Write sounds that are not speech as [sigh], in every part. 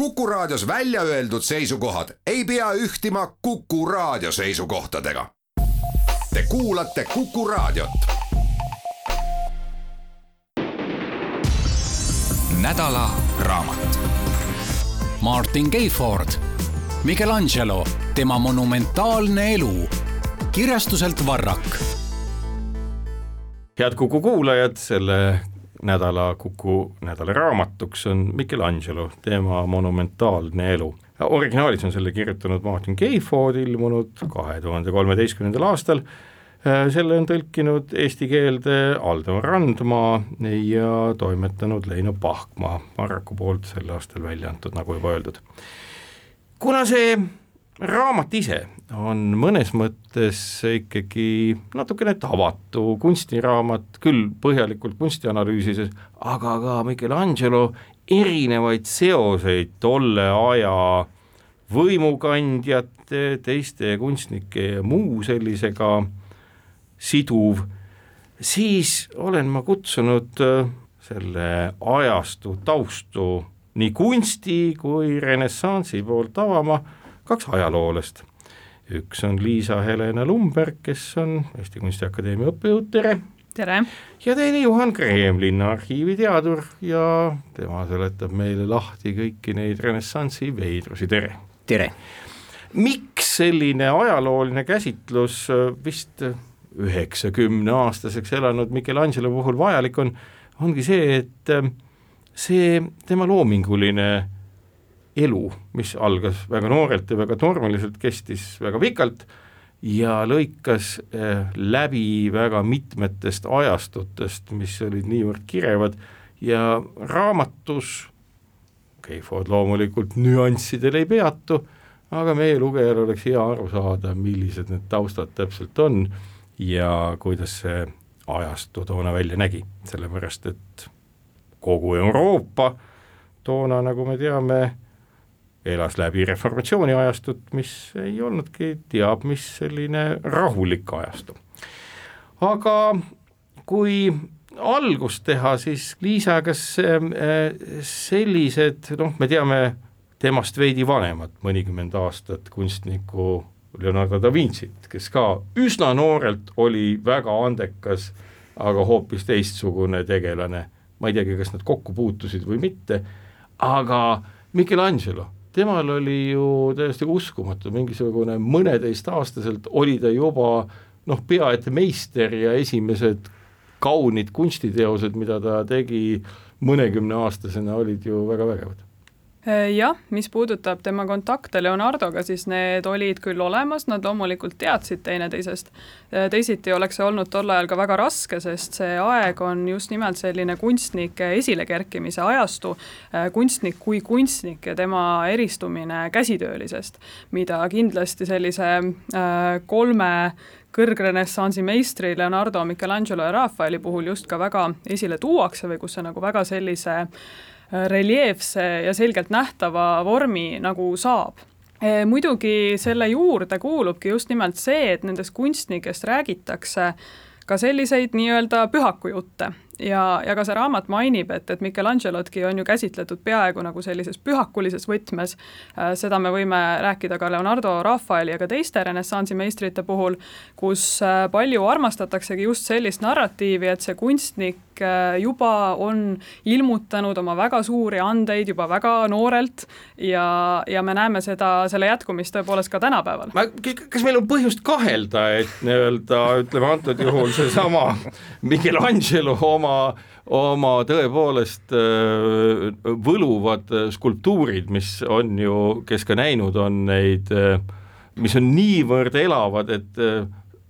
Kuku Raadios välja öeldud seisukohad ei pea ühtima Kuku Raadio seisukohtadega. Te kuulate Kuku Raadiot. nädala raamat. Martin Keiford, Michelangelo, tema monumentaalne elu. kirjastuselt Varrak. head Kuku kuulajad, selle nädala Kuku nädala raamatuks on Michelangelo, tema monumentaalne elu. originaalis on selle kirjutanud Martin Keiford, ilmunud kahe tuhande kolmeteistkümnendal aastal, selle on tõlkinud eesti keelde Aldo Randmaa ja toimetanud Leino Pahkmaa, Marraku poolt sel aastal välja antud, nagu juba öeldud. kuna see raamat ise on mõnes mõttes ikkagi natukene tavatu kunstiraamat, küll põhjalikult kunstianalüüsides, aga ka Michelangelo erinevaid seoseid tolle aja võimukandjate, teiste kunstnike ja muu sellisega siduv, siis olen ma kutsunud äh, selle ajastu taustu nii kunsti kui renessansi poolt avama kaks ajaloolast. üks on Liisa-Helena Lumberg, kes on Eesti Kunstiakadeemia õppejõud, tere! tere! ja teine Juhan Kreem, linnaarhiivi teadur ja tema seletab meile lahti kõiki neid renessansi veidrusi, tere! tere! miks selline ajalooline käsitlus vist üheksakümne aastaseks elanud Michelangelo puhul vajalik on, ongi see, et see tema loominguline elu, mis algas väga noorelt ja väga tormiliselt, kestis väga pikalt ja lõikas eh, läbi väga mitmetest ajastutest, mis olid niivõrd kirevad ja raamatus, Keifod loomulikult nüanssidel ei peatu, aga meie lugejal oleks hea aru saada, millised need taustad täpselt on ja kuidas see ajastu toona välja nägi, sellepärast et kogu Euroopa toona, nagu me teame, elas läbi reformatsiooni ajastut, mis ei olnudki teab mis selline rahulik ajastu. aga kui algust teha, siis Liisa, kas äh, sellised, noh, me teame temast veidi vanemat, mõnikümmend aastat kunstnikku Leonardo da Vincit, kes ka üsna noorelt oli väga andekas, aga hoopis teistsugune tegelane, ma ei teagi, kas nad kokku puutusid või mitte, aga Michelangelo temal oli ju täiesti uskumatu, mingisugune mõneteistaastaselt oli ta juba noh, pea et meister ja esimesed kaunid kunstiteosed, mida ta tegi mõnekümneaastasena, olid ju väga vägevad jah, mis puudutab tema kontakte Leonardoga, siis need olid küll olemas, nad loomulikult teadsid teineteisest. Äh, teisiti oleks see olnud tol ajal ka väga raske, sest see aeg on just nimelt selline kunstnike esilekerkimise ajastu, äh, kunstnik kui kunstnik ja tema eristumine käsitöölisest, mida kindlasti sellise kolme kõrgrenessansi meistri Leonardo, Michelangelo ja Rafaeli puhul just ka väga esile tuuakse või kus see nagu väga sellise äh, reljeefse ja selgelt nähtava vormi nagu saab. E, muidugi selle juurde kuulubki just nimelt see, et nendest kunstnikest räägitakse ka selliseid nii-öelda pühakujutte ja, ja ka see raamat mainib, et, et Michelangelotki on ju käsitletud peaaegu nagu sellises pühakulises võtmes, äh, seda me võime rääkida ka Leonardo, Rafaeli ja ka teiste renessansi meistrite puhul, kus äh, palju armastataksegi just sellist narratiivi, et see kunstnik äh, juba on ilmutanud oma väga suuri andeid juba väga noorelt ja, ja me näeme seda, selle jätkumist tõepoolest ka tänapäeval. kas meil on põhjust kahelda, et nii-öelda ütleme antud juhul seesama Michelangelo oma oma, tõepoolest äh, võluvad skulptuurid, mis on ju, kes ka näinud on neid, äh, mis on niivõrd elavad, et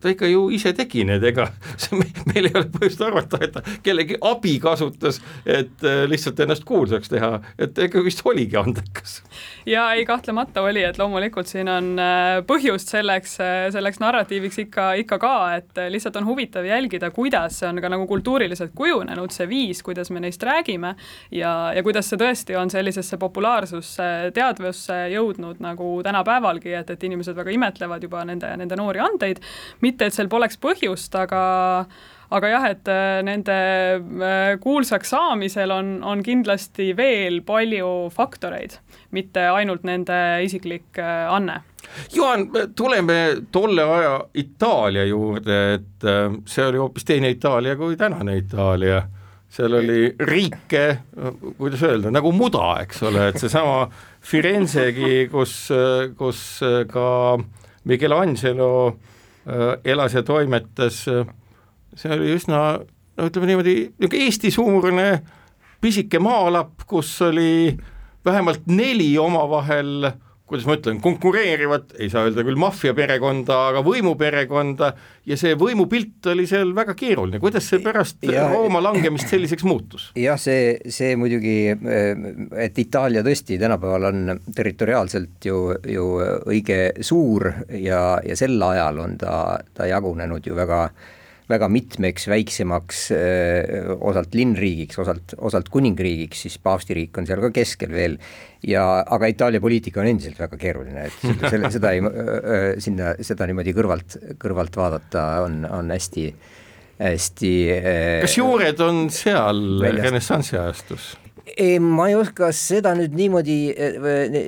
ta ikka ju ise tegi need, ega [laughs] meil ei ole põhjust arvata, et ta kellegi abi kasutas, et äh, lihtsalt ennast kuulsaks teha, et ega vist oligi andekas. ja ei, kahtlemata oli, et loomulikult siin on äh, põhjust selleks, äh, selleks narratiiviks ikka, ikka ka, et lihtsalt on huvitav jälgida, kuidas see on ka nagu kultuuriliselt kujunenud, see viis, kuidas me neist räägime ja, ja kuidas see tõesti on sellisesse populaarsusse, teadvusse jõudnud nagu tänapäevalgi, et, et inimesed väga imetlevad juba nende, nende noori andeid mitte et seal poleks põhjust, aga aga jah, et äh, nende äh, kuulsaks saamisel on, on kindlasti veel palju faktoreid, mitte ainult nende isiklik anne. Juhan, tuleme tolle aja Itaalia juurde, et see oli hoopis teine Itaalia kui tänane Itaalia. Seal oli riike, kuidas öelda, nagu muda, eks ole, et seesama Firenzegi, kus, kus ka Michelangelo äh, elas ja toimetas, see oli üsna no ütleme niimoodi, niisugune Eesti-suurune pisike maalapp, kus oli vähemalt neli omavahel äh, kuidas ma ütlen, konkureerivat, ei saa öelda küll maffiaperekonda, aga võimuperekonda ja see võimupilt oli seal väga keeruline, kuidas see pärast ja, Rooma langemist selliseks muutus? jah, see, see muidugi, et Itaalia tõesti tänapäeval on territoriaalselt ju, ju õige suur ja, ja sel ajal on ta, ta jagunenud ju väga väga mitmeks väiksemaks, osalt linnriigiks, osalt, osalt kuningriigiks, siis paavstiriik on seal ka keskel veel ja aga Itaalia poliitika on endiselt väga keeruline, et selle, selle, [laughs] seda ei, sinna, seda niimoodi kõrvalt, kõrvalt vaadata on, on hästi, hästi kas juured on seal renessansi ajastus? Ei, ma ei oska seda nüüd niimoodi,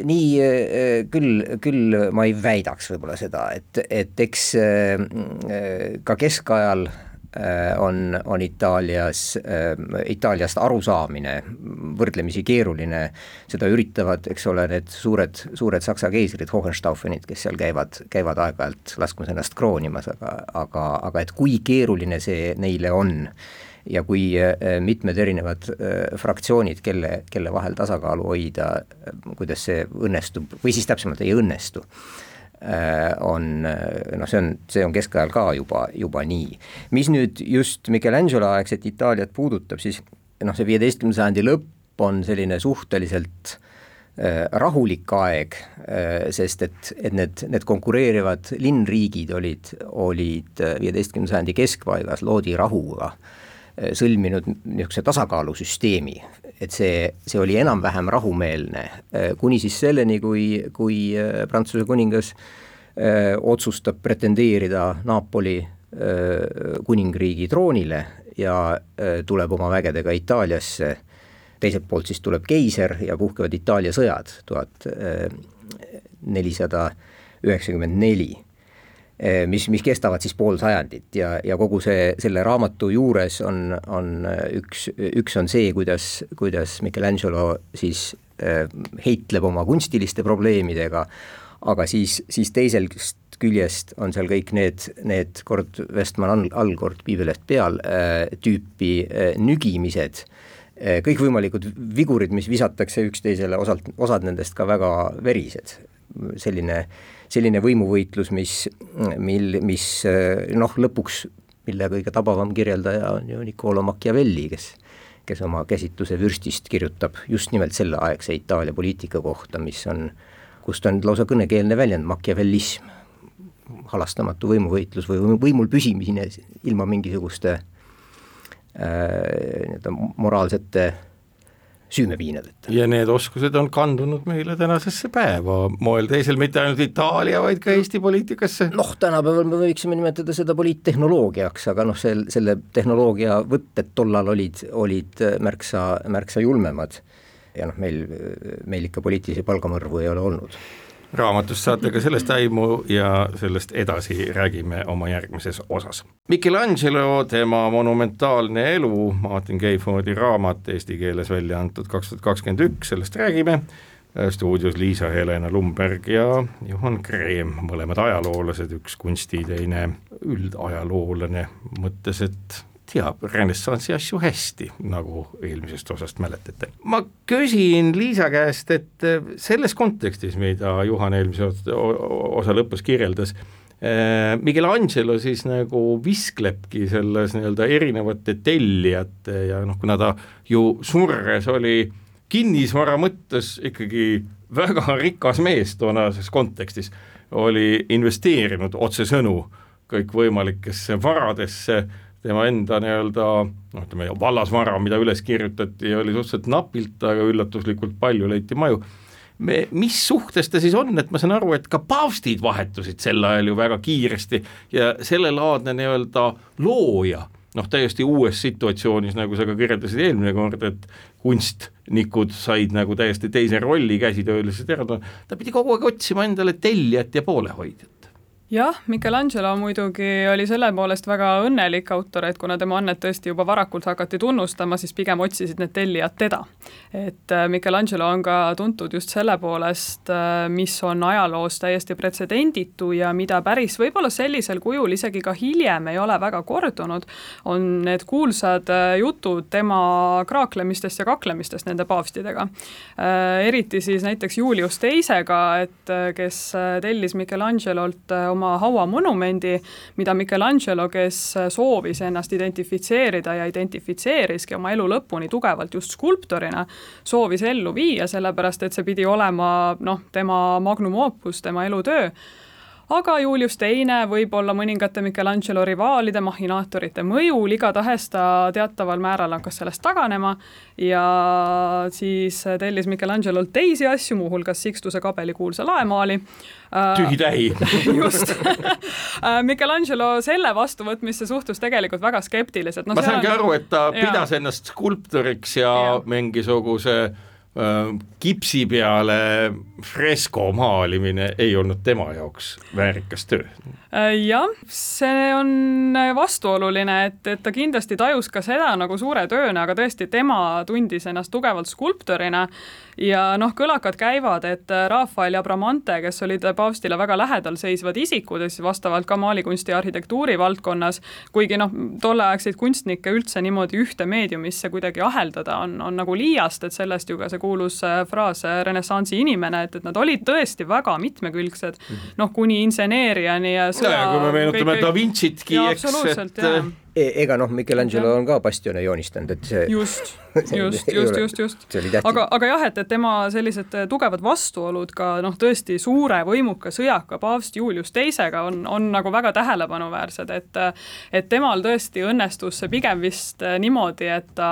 nii küll, küll ma ei väidaks võib-olla seda, et, et eks ka keskajal on, on Itaalias, Itaaliast arusaamine võrdlemisi keeruline, seda üritavad, eks ole, need suured, suured saksa keisrid, Hohenstaufenid, kes seal käivad, käivad aeg-ajalt laskmas ennast kroonimas, aga, aga, aga et kui keeruline see neile on ja kui äh, mitmed erinevad äh, fraktsioonid, kelle, kelle vahel tasakaalu hoida, äh, kuidas see õnnestub või siis täpsemalt ei õnnestu, on noh, see on, see on keskajal ka juba, juba nii. mis nüüd just Michelangelo aegset Itaaliat puudutab, siis noh, see viieteistkümnenda sajandi lõpp on selline suhteliselt rahulik aeg, sest et, et need, need konkureerivad linnriigid olid, olid viieteistkümnenda sajandi keskpaigas, loodi rahuga Äh, sõlminud niisuguse tasakaalusüsteemi, et see, see oli enam-vähem rahumeelne, äh, kuni siis selleni, kui, kui äh, Prantsuse kuningas öö, otsustab pretendeerida Napoli öö, kuningriigi troonile ja öö, tuleb oma vägedega Itaaliasse, teiselt poolt siis tuleb keiser ja puhkevad Itaalia sõjad tuhat nelisada üheksakümmend neli. Eh, mis, mis kestavad siis pool sajandit. Ja, ja kogu see, selle raamatu juures on, on üks, üks on see, kuidas, kuidas Michelangelo siis äh, heitleb oma kunstiliste probleemidega, aga siis, siis teisest küljest on seal kõik need, need kord Westman all, all, kord piibelest peal tüüpi nügimised kõikvõimalikud vigurid, mis visatakse üksteisele, osalt, osad nendest ka väga verised, selline äh, selline võimuvõitlus, mis, mil, mis noh, lõpuks, mille kõige tabavam kirjeldaja on ju Niccolo Machiavelli, kes kes oma käsitluse vürstist kirjutab just nimelt selleaegse Itaalia poliitika kohta, mis on, kust on lausa kõnekeelne väljend, machiavellism, halastamatu võimuvõitlus või võimul püsimine ilma mingisuguste äh, nii-öelda moraalsete äh, süümepiinadeta. ja need oskused on kandunud meile tänasesse päeva, moel teisel mitte ainult Itaalia, vaid ka Eesti poliitikasse. noh, tänapäeval me võiksime nimetada seda poliittehnoloogiaks, aga noh, sel, selle tehnoloogia võtted tollal olid, olid märksa, märksa julmemad. ja noh, meil, meil ikka poliitilisi palgamõrvu ei ole olnud raamatust saate ka sellest aimu ja sellest edasi räägime oma järgmises osas. Michelangelo, tema monumentaalne elu, Martin Keifordi raamat eesti keeles välja antud kaks tuhat kakskümmend üks, sellest räägime, stuudios Liisa-Helena Lumberg ja Juhan Kreem, mõlemad ajaloolased, üks kunsti, teine üldajaloolane, mõttes, et teab renessansi asju hästi, nagu eelmisest osast mäletate. ma küsin Liisa käest, et eh, selles kontekstis, mida Juhan eelmise osa lõpus kirjeldas, eh, Michelangelo siis nagu visklebki selles nii-öelda erinevate tellijate ja noh, kuna ta ju surres oli kinnisvara mõttes ikkagi väga rikas mees toonases kontekstis, oli investeerinud otsesõnu kõikvõimalikesse varadesse tema enda nii-öelda noh, ütleme vallasvara, mida üles kirjutati, oli suhteliselt napilt, aga üllatuslikult palju leiti maju. me, mis suhtes ta siis on, et ma saan aru, et ka paavstid vahetusid sel ajal ju väga kiiresti ja sellelaadne nii-öelda looja noh, täiesti uues situatsioonis, nagu sa ka kirjeldasid eelmine kord, et kunstnikud said nagu täiesti teise rolli käsitöölised ära, ta pidi kogu aeg otsima endale tellijat ja poolehoidjat jah, Michelangelo muidugi oli selle poolest väga õnnelik autor, et kuna tema annet tõesti juba varakult hakati tunnustama, siis pigem otsisid need tellijad teda. et äh, Michelangelo on ka tuntud just selle poolest, äh, mis on ajaloos täiesti pretsedenditu ja mida päris võib-olla sellisel kujul isegi ka hiljem ei ole väga kordunud, on need kuulsad äh, jutud tema kraaklemistest ja kaklemistest nende paavstidega. eriti siis näiteks Julius Teisega, et kes tellis Michelangelolt oma oma hauamonumendi, mida Michelangelo, kes soovis ennast identifitseerida ja identifitseeriski oma elu lõpuni tugevalt just skulptorina, soovis ellu viia, sellepärast et see pidi olema noh, tema magnum opus, tema elutöö aga Julius Teine võib-olla mõningate Michelangelo rivaalide, mahhinaatorite mõjul, igatahes ta teataval määral hakkas sellest taganema ja siis tellis Michelangelolt teisi asju, muuhulgas Sixtuse kabeli kuulsa laemaali Äh, tühi-tähi [laughs] just [laughs] Michelangelo selle vastuvõtmisse suhtus tegelikult väga skeptiliselt no,. ma saangi on... aru, et ta ja. pidas ennast skulptoriks ja, ja. mingisuguse äh, kipsi peale fresko maalimine ei olnud tema jaoks väärikas töö. jah, see on vastuoluline, et, et ta kindlasti tajus ka seda nagu suure tööna, aga tõesti, tema tundis ennast tugevalt skulptorina ja noh, kõlakad käivad, et äh, Rafael ja Bramante, kes olid paavstile väga lähedal seisvad isikud, siis vastavalt ka maalikunsti ja arhitektuuri valdkonnas, kuigi noh, tolleaegseid kunstnikke üldse niimoodi ühte meediumisse kuidagi aheldada on, on nagu liiast, et sellest ju ka see kuulus äh, fraas äh, renessansi inimene, et, et nad olid tõesti väga mitmekülgsed, mhm. noh, kuni inseneeriani ja sõja ja kui me meenutame Da Vincitki, eks, et e ega noh, Michelangelo on ka bastione joonistanud, et see just, [laughs] just, just, just, just. aga, aga jah, et, et tema sellised tugevad vastuolud ka noh, tõesti suure võimuka sõjaka paavst Julius Teisega on, on nagu väga tähelepanuväärsed, et et temal tõesti õnnestus see pigem vist niimoodi, et ta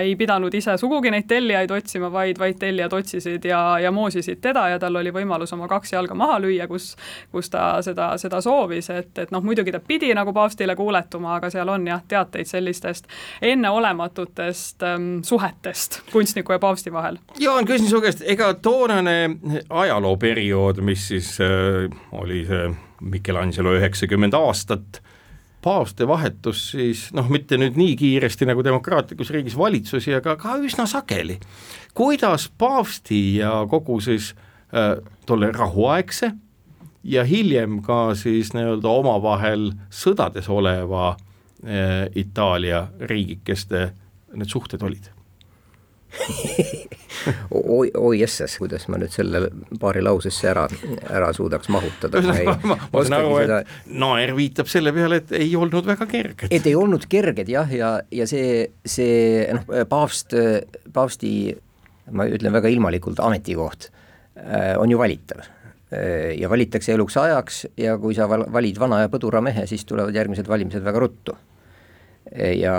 ei pidanud ise sugugi neid tellijaid otsima, vaid, vaid tellijad otsisid ja, ja moosisid teda ja tal oli võimalus oma kaks jalga maha lüüa, kus, kus ta seda, seda soovis, et, et noh, muidugi ta pidi nagu paavstile kuuletuma, aga seal on jah, teateid sellistest enneolematutest ähm, suhetest kunstniku ja paavsti vahel. Jaan, küsin su käest, ega toonane ajalooperiood, mis siis äh, oli see Michelangelo üheksakümmend aastat, paavste vahetus siis noh, mitte nüüd nii kiiresti nagu demokraatlikus riigis valitsusi, aga ka üsna sageli. kuidas paavsti ja kogu siis äh, tolle rahuaegse ja hiljem ka siis nii-öelda omavahel sõdades oleva Eh, Itaalia riigikeste need suhted olid [laughs] oi, oi jesses, kuidas ma nüüd selle paari lausesse ära, ära suudaks mahutada. ma, [laughs] saan aru, et Naer viitab selle peale, et ei olnud väga kerged. et ei olnud kerged jah, ja, ja see, see noh, paavst, paavsti, ma ütlen väga ilmalikult, ametikoht äh, on ju valitav äh, ja valitakse eluks ajaks ja kui sa valid vana ja põdura mehe, siis tulevad järgmised valimised väga ruttu ja,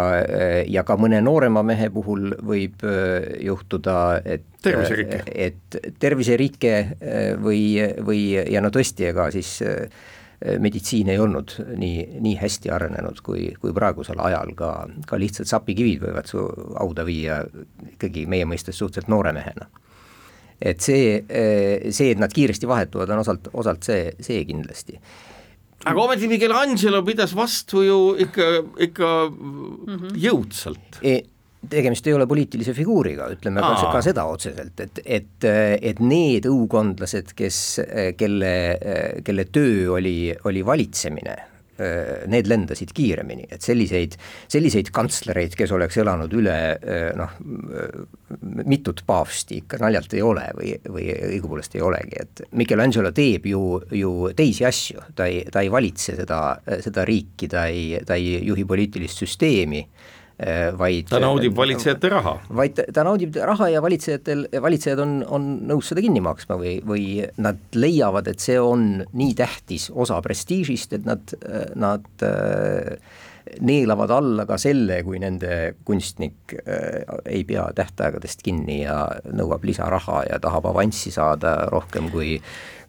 ja ka mõne noorema mehe puhul võib äh, juhtuda, et terviserike, et terviserike äh, või, või ja no tõesti, ega siis äh, meditsiin ei olnud nii, nii hästi arenenud kui, kui praegusel ajal, ka, ka lihtsalt sapikivid võivad su hauda viia ikkagi meie mõistes suhteliselt noore mehena. et see, see, et nad kiiresti vahetuvad, on osalt, osalt see, see kindlasti aga ometi Michelangelo pidas vastu ju ikka, ikka mm -hmm. jõudsalt e tegemist ei ole poliitilise figuuriga, ütleme Aa. ka, ka seda otseselt, et, et, et need õukondlased, kes, kelle, kelle töö oli, oli valitsemine need lendasid kiiremini, et selliseid, selliseid kantslereid, kes oleks elanud üle äh, noh, mitut paavsti ikka naljalt ei ole või, või õigupoolest ei olegi, et Michelangelo teeb ju, ju teisi asju, ta ei, ta ei valitse seda, seda riiki, ta ei, ta ei juhi poliitilist süsteemi Äh, vaid ta naudib äh, valitsejate raha. vaid ta naudib raha ja valitsejatel, valitsejad on, on nõus seda kinni maksma või, või nad leiavad, et see on nii tähtis osa prestiižist, et nad, nad äh, neelavad alla ka selle, kui nende kunstnik ei pea tähtaegadest kinni ja nõuab lisaraha ja tahab avanssi saada rohkem kui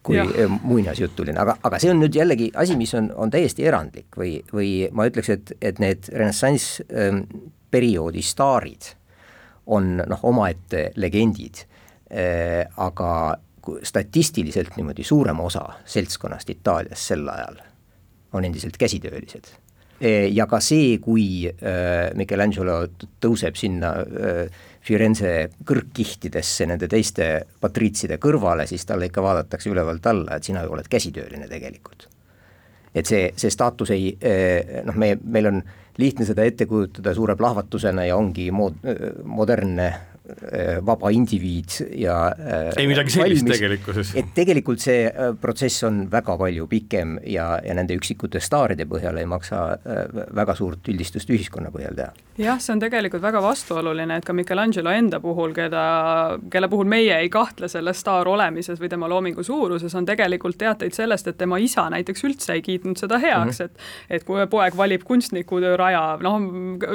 kui muinasjutuline, aga, aga see on nüüd jällegi asi, mis on, on täiesti erandlik või, või ma ütleks, et, et need renessanss ähm, perioodi staarid on noh, omaette legendid. Äh,, aga statistiliselt niimoodi suurem osa seltskonnast Itaalias sel ajal on endiselt käsitöölised ja ka see, kui äh, Michelangelo tõuseb sinna äh, Firenze kõrgkihtidesse nende teiste patriitside kõrvale, siis talle ikka vaadatakse ülevalt alla, et sina ju oled käsitööline tegelikult. et see, see staatus ei eh, noh, me, meil on lihtne seda ette kujutada suure plahvatusena ja ongi mood-, modernne Äh, vaba indiviid ja äh, ei midagi sellist valmis, tegelikkuses. et tegelikult see äh, protsess on väga palju pikem ja, ja nende üksikute staaride põhjal ei maksa väga suurt üldistust ühiskonna põhjal teha. jah, see on tegelikult väga vastuoluline, et ka Michelangelo enda puhul, keda, kelle puhul meie ei kahtle selles staar olemises või tema loomingu suuruses, on tegelikult teateid sellest, et tema isa näiteks üldse ei kiitnud seda heaks mm, -hmm. et et kui poeg valib kunstnikutöö raja, noh,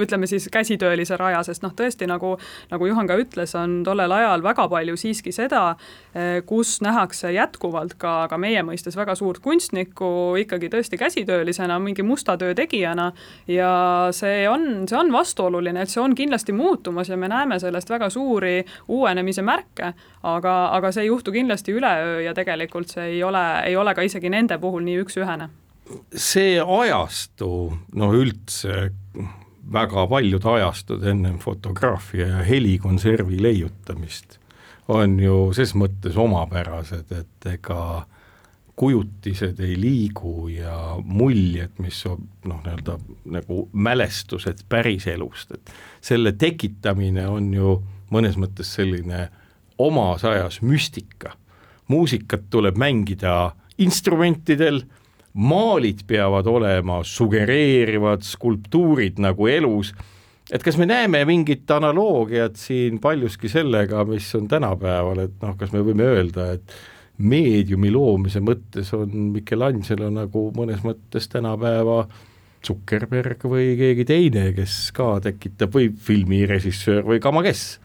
ütleme siis käsitöölise raja, sest noh, tõesti nagu, nagu Juhan ka ütles, on tollel ajal väga palju siiski seda, eh, kus nähakse jätkuvalt ka, ka meie mõistes väga suurt kunstnikku ikkagi tõesti käsitöölisena, mingi musta töö tegijana. Ja see on, see on vastuoluline, et see on kindlasti muutumas ja me näeme sellest väga suuri uuenemise märke, aga, aga see ei juhtu kindlasti üleöö ja tegelikult see ei ole, ei ole ka isegi nende puhul nii üks-ühene. See ajastu, no üldse väga paljud ajastud ennem fotograafia ja helikonservi leiutamist on ju ses mõttes omapärased, et ega kujutised ei liigu ja muljed, mis on noh, nii-öelda nagu mälestused päriselust, et selle tekitamine on ju mõnes mõttes selline omas ajas müstika. muusikat tuleb mängida instrumentidel maalid peavad olema sugereerivad skulptuurid nagu elus, et kas me näeme mingit analoogiat siin paljuski sellega, mis on tänapäeval, et noh, kas me võime öelda, et meediumi loomise mõttes on Michelangelo nagu mõnes mõttes tänapäeva Zuckerberg või keegi teine, kes ka tekitab või filmirežissöör või kama kes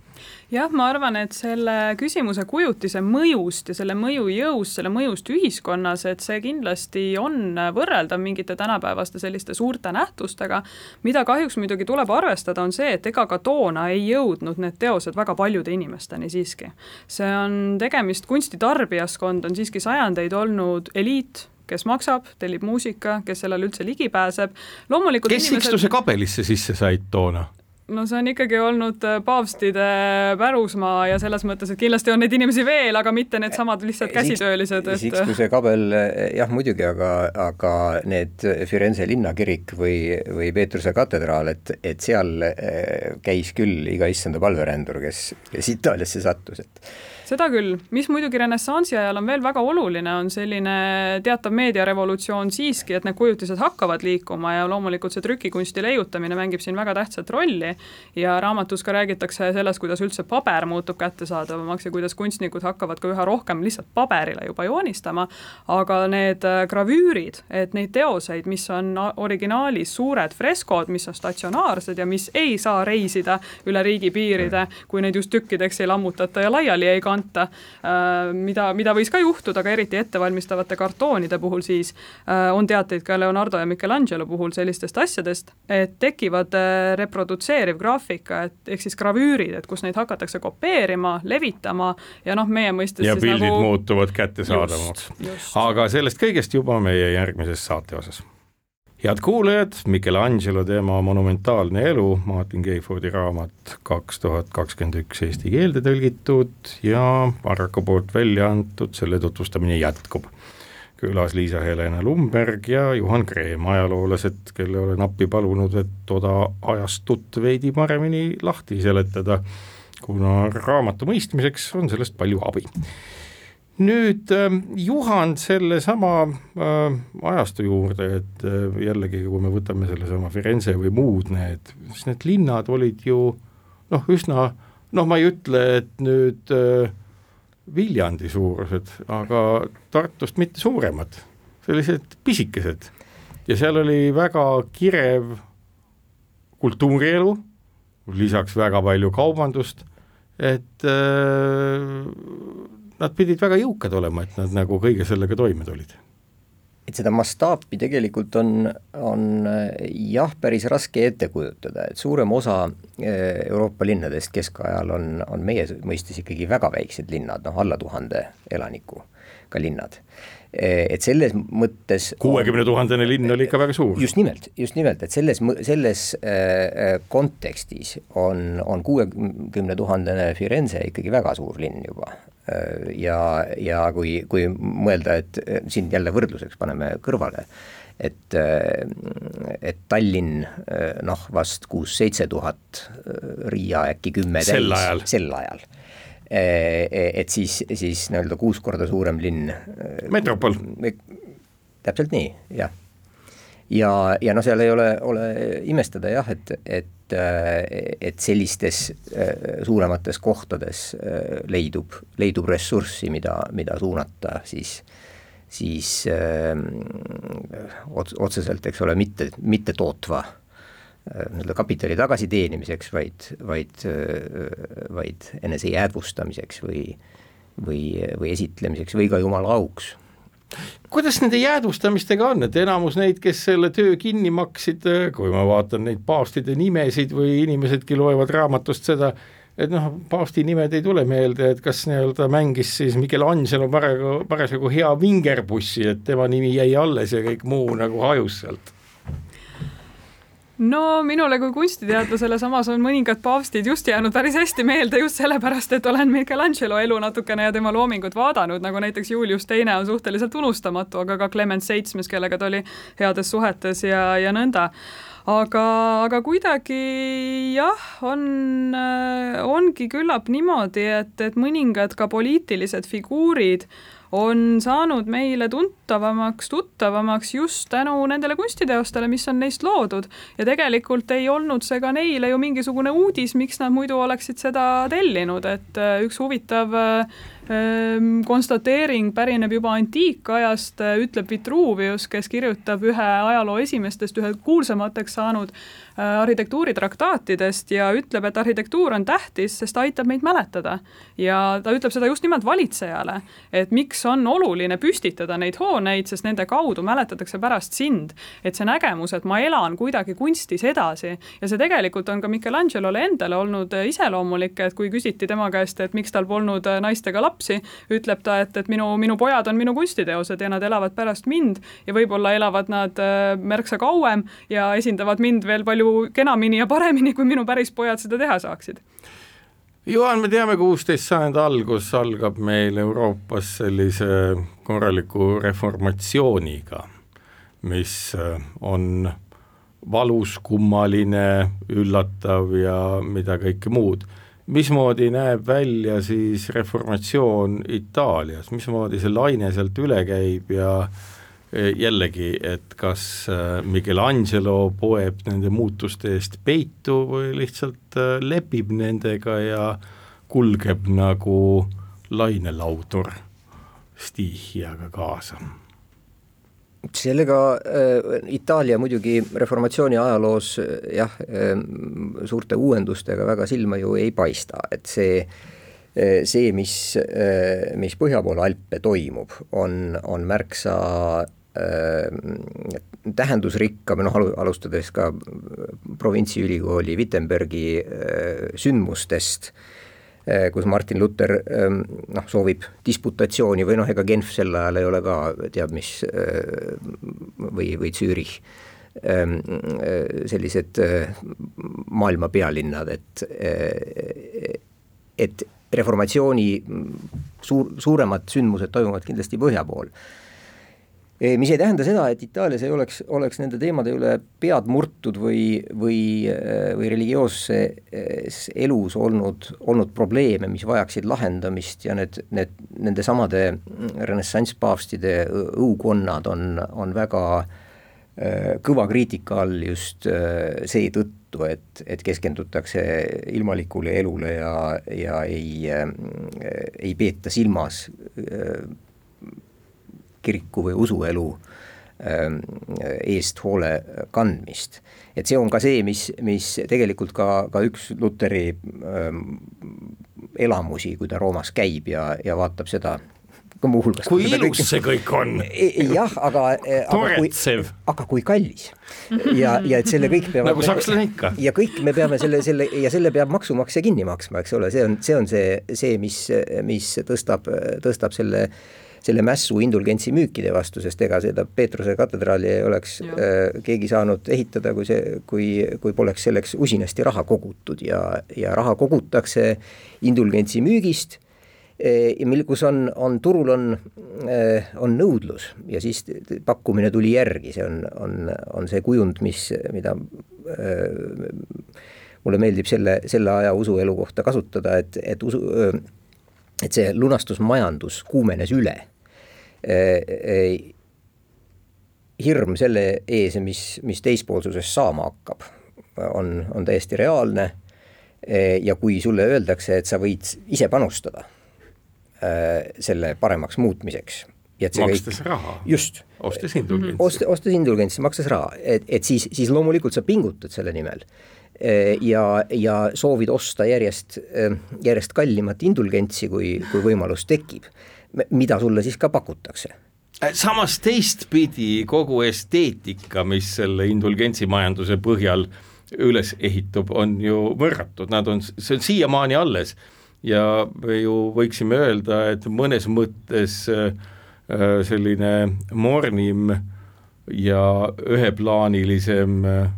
jah, ma arvan, et selle küsimuse kujutise mõjust ja selle mõju jõust, selle mõjust ühiskonnas, et see kindlasti on võrreldav mingite tänapäevaste selliste suurte nähtustega, mida kahjuks muidugi tuleb arvestada, on see, et ega ka toona ei jõudnud need teosed väga paljude inimesteni siiski. see on tegemist, kunstitarbijaskond on siiski sajandeid olnud eliit, kes maksab, tellib muusika, kes sellele üldse ligi pääseb, loomulikult kes inimesed... Ikstuse kabelisse sisse said toona? No see on ikkagi olnud äh, paavstide pärusmaa ja selles mõttes, et kindlasti on neid inimesi veel, aga mitte needsamad lihtsalt käsitöölised et.... Sixtuse kabel jah, muidugi, aga, aga need Firenze linnakirik või, või Peetruse katedraal, et, et seal äh, käis küll iga issanda palverändur, kes, kes Itaaliasse sattus, et seda küll, mis muidugi renessansi ajal on veel väga oluline, on selline teatav meediarevolutsioon siiski, et need kujutised hakkavad liikuma ja loomulikult see trükikunsti leiutamine mängib siin väga tähtsat rolli. Ja raamatus ka räägitakse sellest, kuidas üldse paber muutub kättesaadavamaks ja kuidas kunstnikud hakkavad ka üha rohkem lihtsalt paberile juba joonistama, aga need äh, gravüürid, et neid teoseid, mis on originaalis suured freskod, mis on statsionaarsed ja mis ei saa reisida üle riigipiiride, kui neid just tükkideks ei lammutata ja laiali ei kanta, anta, äh, mida, mida võis ka juhtuda, aga eriti ettevalmistavate kartoonide puhul siis äh, on teateid ka Leonardo ja Michelangelo puhul sellistest asjadest, et tekivad äh, reprodutseeriv graafika, et ehk siis gravüürid, et kus neid hakatakse kopeerima, levitama ja noh, meie mõistes ja pildid nagu... muutuvad kättesaadavamaks. aga sellest kõigest juba meie järgmises saate osas head kuulajad, Michelangelo teema Monumentaalne elu, Martin Keifordi raamat kaks tuhat kakskümmend üks eesti keelde tõlgitud ja Varraku poolt välja antud, selle tutvustamine jätkub. külas Liisa-Helena Lumberg ja Juhan Kreem, ajaloolased, kelle olen appi palunud, et toda ajastut veidi paremini lahti seletada, kuna raamatu mõistmiseks on sellest palju abi nüüd ähm, Juhan sellesama äh, ajastu juurde, et äh, jällegi, kui me võtame sellesama Firenze või muud need, siis need linnad olid ju noh, üsna noh, ma ei ütle, et nüüd äh, Viljandi suurused, aga Tartust mitte suuremad, sellised pisikesed. ja seal oli väga kirev kultuurielu, lisaks väga palju kaubandust, et äh, nad pidid väga jõukad olema, et nad nagu kõige sellega toime tulid et seda mastaapi tegelikult on, on jah, päris raske ette kujutada, et suurem osa eh, Euroopa linnadest keskajal on, on meie mõistes ikkagi väga väiksed linnad, noh alla tuhande elanikuga linnad. Eh, et selles mõttes kuuekümne tuhandene linn oli ikka väga suur. just nimelt, just nimelt, et selles, selles äh, kontekstis on, on kuuekümne tuhandene Firenze ikkagi väga suur linn juba Äh, ja, ja kui, kui mõelda, et äh, siin jälle võrdluseks paneme kõrvale, et, äh, et Tallinn noh, vast kuus-seitse tuhat, Riia äkki kümme täis. sel ajal. Sel ajal et siis, siis nii-öelda kuus korda suurem linn. metropol. täpselt nii, jah. ja, ja noh, seal ei ole, ole imestada jah, et, et et sellistes suuremates kohtades leidub, leidub ressurssi, mida, mida suunata siis, siis öö, otseselt, eks ole, mitte, mitte tootva nii-öelda kapitali tagasiteenimiseks, vaid, vaid, vaid enese jäädvustamiseks või, või, või esitlemiseks või ka jumala auks. Kuidas nende jäädvustamistega on, et enamus neid, kes selle töö kinni maksid, kui ma vaatan neid paavstide nimesid või inimesedki loevad raamatust seda, et noh, paavsti nimed ei tule meelde, et kas nii-öelda mängis siis Michelangelo parasjagu, parasjagu hea vingerpussi, et tema nimi jäi alles ja kõik muu nagu hajus sealt no minule kui kunstiteadlasele samas on mõningad paavstid just jäänud päris hästi meelde just sellepärast, et olen Michelangelo elu natukene ja tema loomingut vaadanud, nagu näiteks Julius Teine on suhteliselt unustamatu, aga ka Clement Seitsmes, kellega ta oli heades suhetes ja, ja nõnda. Aga, aga kuidagi jah, on, ongi küllap niimoodi, et, et mõningad ka poliitilised figuurid on saanud meile tuntavamaks, tuttavamaks just tänu nendele kunstiteostele, mis on neist loodud. ja tegelikult ei olnud see ka neile ju mingisugune uudis, miks nad muidu oleksid seda tellinud, et äh, üks huvitav äh, konstateering pärineb juba antiikajast, äh, ütleb Vitruvius, kes kirjutab ühe ajaloo esimestest, ühe kuulsamateks saanud arhitektuuritraktaatidest ja ütleb, et arhitektuur on tähtis, sest aitab meid mäletada. ja ta ütleb seda just nimelt valitsejale, et miks on oluline püstitada neid hooneid, sest nende kaudu mäletatakse pärast sind. et see nägemus, et ma elan kuidagi kunstis edasi ja see tegelikult on ka Michelangelole endale olnud iseloomulik, et kui küsiti tema käest, et miks tal polnud naistega lapsi, ütleb ta, et, et minu, minu pojad on minu kunstiteosed ja nad elavad pärast mind ja võib-olla elavad nad äh, märksa kauem ja esindavad mind veel palju kenamini ja paremini, kui minu päris pojad seda teha saaksid Juhan, me teame, kuusteist sajandi algus algab meil Euroopas sellise korraliku reformatsiooniga, mis äh, on valus, kummaline, üllatav ja mida kõike muud. Mismoodi näeb välja siis reformatsioon Itaalias, mismoodi see laine sealt üle käib ja äh, jällegi, et kas äh, Michelangelo poeb nende muutuste eest peitu või lihtsalt äh, lepib nendega ja kulgeb nagu lainelaudur stiihiaga kaasa sellega äh, Itaalia muidugi reformatsiooni ajaloos äh, jah äh,, suurte uuendustega väga silma ju ei paista, et see äh, see, mis, mis põhja pool Alpe toimub, on, on märksa Äh, tähendusrikkam, noh alustades ka provintsiülikooli Wittenbergi äh, sündmustest, äh, kus Martin Luther ähm, noh, soovib disputatsiooni või noh, ega Genf sel ajal ei ole ka teab mis või, või Zürich, ähm, sellised maailma pealinnad, et, et reformatsiooni suur, suuremad sündmused toimuvad kindlasti põhja pool mis ei tähenda seda, et Itaalias ei oleks, oleks nende teemade üle pead murtud või, või, või religioosses elus olnud, olnud probleeme, mis vajaksid lahendamist ja need, need, nendesamade renessansspaavstide õukonnad on, on väga kõva kriitika all just seetõttu, et, et keskendutakse ilmalikule elule ja, ja ei, ei peeta silmas kiriku või usuelu ähm, eest hoole kandmist. et see on ka see, mis, mis tegelikult ka, ka üks Luteri ähm, elamusi, kui ta Roomas käib ja, ja vaatab seda ka muuhulgas. kui ilus kõik... see kõik on. jah, aga, aga kui, aga kui kallis. ja, ja et selle kõik peavad nagu sakslane ikka. ja kõik me peame selle, selle ja selle peab maksumaksja kinni maksma, eks ole, see on, see on see, see, mis, mis tõstab, tõstab selle selle mässu indulgentsi müükide vastu, sest ega seda Peetruse katedraali ei oleks äh, keegi saanud ehitada, kui see, kui, kui poleks selleks usinasti raha kogutud ja, ja raha kogutakse indulgentsi müügist ja mil, kus on, on turul on, eh, on nõudlus ja siis pakkumine tuli järgi, see on, on, on see kujund, mis, mida eh, mulle meeldib selle, selle aja usuelu kohta kasutada, et, et usu, et see lunastusmajandus kuumenes üle. Eh, hirm selle ees, mis, mis teispoolsusest saama hakkab, on, on täiesti reaalne. ja kui sulle öeldakse, et sa võid ise panustada Äh, selle paremaks muutmiseks. makstes kõik, raha. just. ostes indulgentsi. Ost-, ostes indulgentsi, makstes raha, et, et siis, siis loomulikult sa pingutad selle nimel. Äh, ja, ja soovid osta järjest, äh, järjest kallimat indulgentsi, kui, kui võimalus tekib. Mida sulle siis ka pakutakse? Samas teistpidi kogu esteetika, mis selle indulgentsimajanduse põhjal üles ehitub, on ju võrratud, nad on, see on siiamaani alles. Ja me ju võiksime öelda, et mõnes mõttes äh, selline mornim ja üheplaanilisem äh,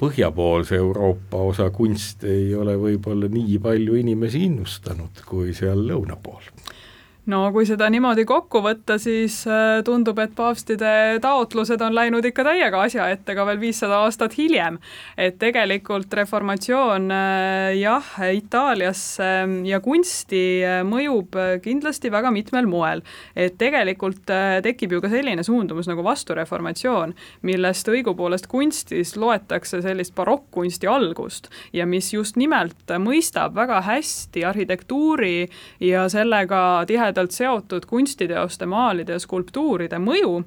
põhjapoolse Euroopa osa kunst ei ole võib-olla nii palju inimesi innustanud kui seal lõuna pool no kui seda niimoodi kokku võtta, siis äh, tundub, et paavstide taotlused on läinud ikka täiega asja ette ka veel viissada aastat hiljem. et tegelikult reformatsioon äh, jah, Itaaliasse ja kunsti äh, mõjub kindlasti väga mitmel moel. et tegelikult tekib ju ka selline suundumus nagu vastureformatsioon, millest õigupoolest kunstis loetakse sellist barokkkunsti algust ja mis just nimelt mõistab väga hästi arhitektuuri ja sellega tihedalt tihedalt seotud kunstiteoste, maalide ja skulptuuride mõju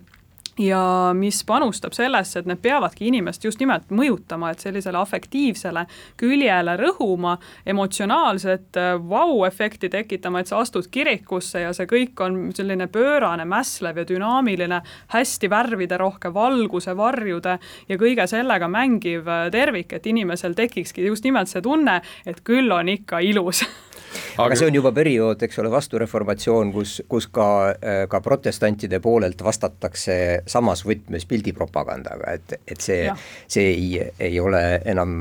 ja mis panustab sellesse, et need peavadki inimest just nimelt mõjutama, et sellisele afektiivsele küljele rõhuma, emotsionaalset äh, vau-efekti tekitama, et sa astud kirikusse ja see kõik on selline pöörane, mässlev ja dünaamiline, hästi värviderohke, valguse, varjude ja kõige sellega mängiv äh, tervik, et inimesel tekikski just nimelt see tunne, et küll on ikka ilus. Aga see on juba periood, eks ole, vastureformatsioon, kus, kus ka, äh, ka protestantide poolelt vastatakse samas võtmes pildipropagandaga, et, et see, see ei, ei ole enam,